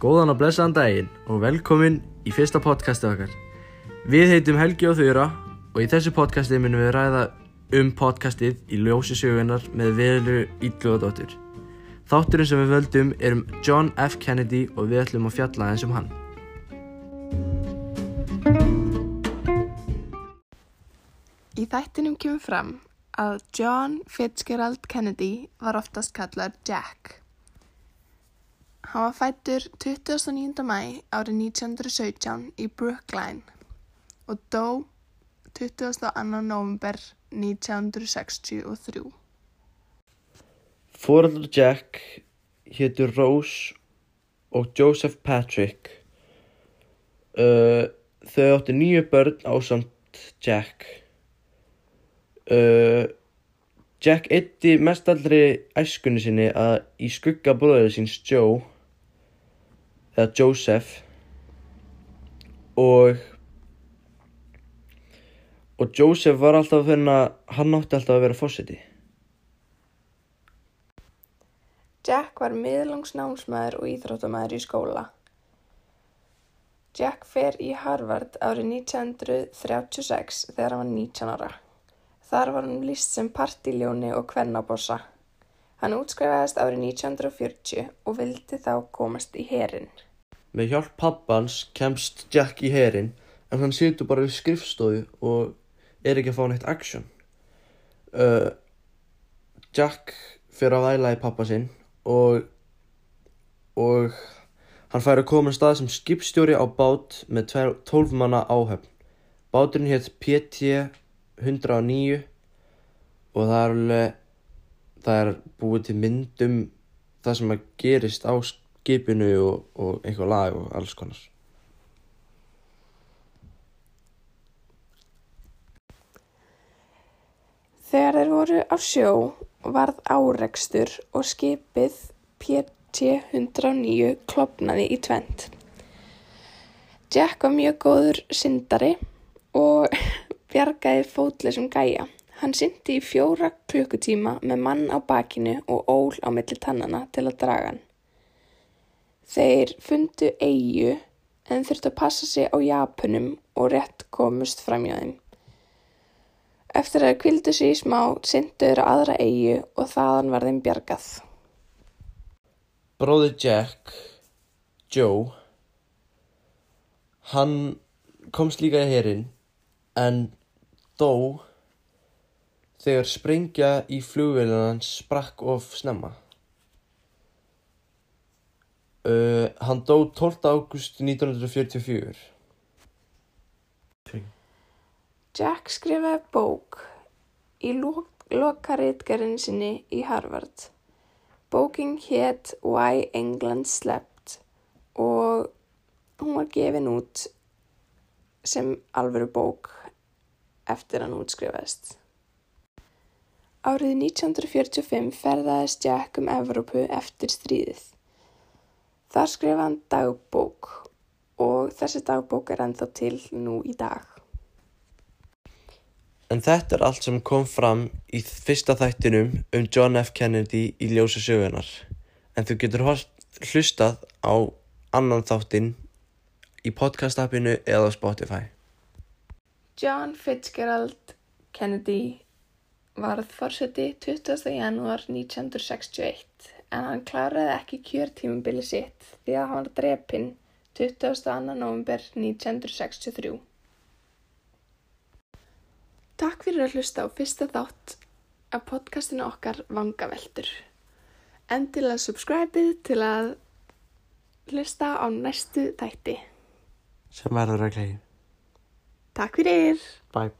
Góðan og blessaðan daginn og velkomin í fyrsta podcasti okkar. Við heitum Helgi og Þura og í þessu podcasti munum við ræða um podcastið í ljósi sögunar með viðlu Ídlúðadóttur. Þátturinn sem við völdum er um John F. Kennedy og við ætlum að fjalla eins um hann. Í þættinum kemur fram að John Fitzgerald Kennedy var oftast kallar Jack. Hann var fættur 29. mæ árið 1917 í Brookline og dó 22. november 1963. Fóraldur Jack hétur Rose og Joseph Patrick. Uh, þau áttu nýju börn á samt Jack. Uh, Jack eitti mestallri æskunni sinni að í skugga bróður síns Joe eða Joseph og og Joseph var alltaf finna hann átti alltaf að vera fósiti Jack var miðlangsnámsmaður og íþróttamæður í skóla. Jack fer í Harvard árið 1936 þegar hann var 19 ára. Þar var hann list sem partiljóni og kvennabossa. Hann útskrifaðist árið 1940 og vildi þá komast í herin. Með hjálp pappans kemst Jack í herin en hann situr bara við skrifstofu og er ekki að fá neitt action. Uh, Jack fyrir að væla í pappa sinn og, og hann fær að koma stað sem skipstjóri á bát með 12 manna áhöfn. Báturinn hétt PT 109 og það er alveg, það er búið til myndum það sem að gerist á skipinu og, og einhver lag og alls konar. Þegar þeir voru á sjó varð árekstur og skipið PT-109 klopnaði í tvent. Jack var mjög góður syndari og bjargaði fótleysum gæja. Hann syndi í fjóra klukkutíma með mann á bakinu og ól á milli tannana til að draga hann. Þeir fundu eigu en þurftu að passa sig á Japunum og rétt komust framjá þeim. Eftir að kvildu sig í smá syndu þeir aðra eigu og þaðan var þeim bjargað. Bróði Jack, Joe, hann komst líka í herin en dó þegar sprengja í flugvélina hans sprakk of snemma. Uh, hann dó 12. ágúst 1944. Jack skrifaði bók í lokaritgerinn sinni í Harvard. Bóking hétt Why England Slept og hún var gefin út sem alveru bók eftir hann útskrifaðist. Árið 1945 ferðaðist Jack um Evrópu eftir stríðið. Þar skrifa hann dagbók og þessi dagbók er ennþá til nú í dag. En þetta er allt sem kom fram í fyrsta þættinum um John F. Kennedy í ljósa sögunar. En þú getur hlustað á annan þáttinn í podcast-appinu eða Spotify. John Fitzgerald Kennedy varð fórseti 20. janúar 1961 en hann kláraði ekki kjörtímubili sitt því að hann var drepinn 22. november 1963. Takk fyrir að hlusta á fyrsta þátt af podcastinu okkar Vangaveltur. Endilega subscribeið til að hlusta á næstu þætti. Sem verður að gleyja. Takk fyrir! Bye.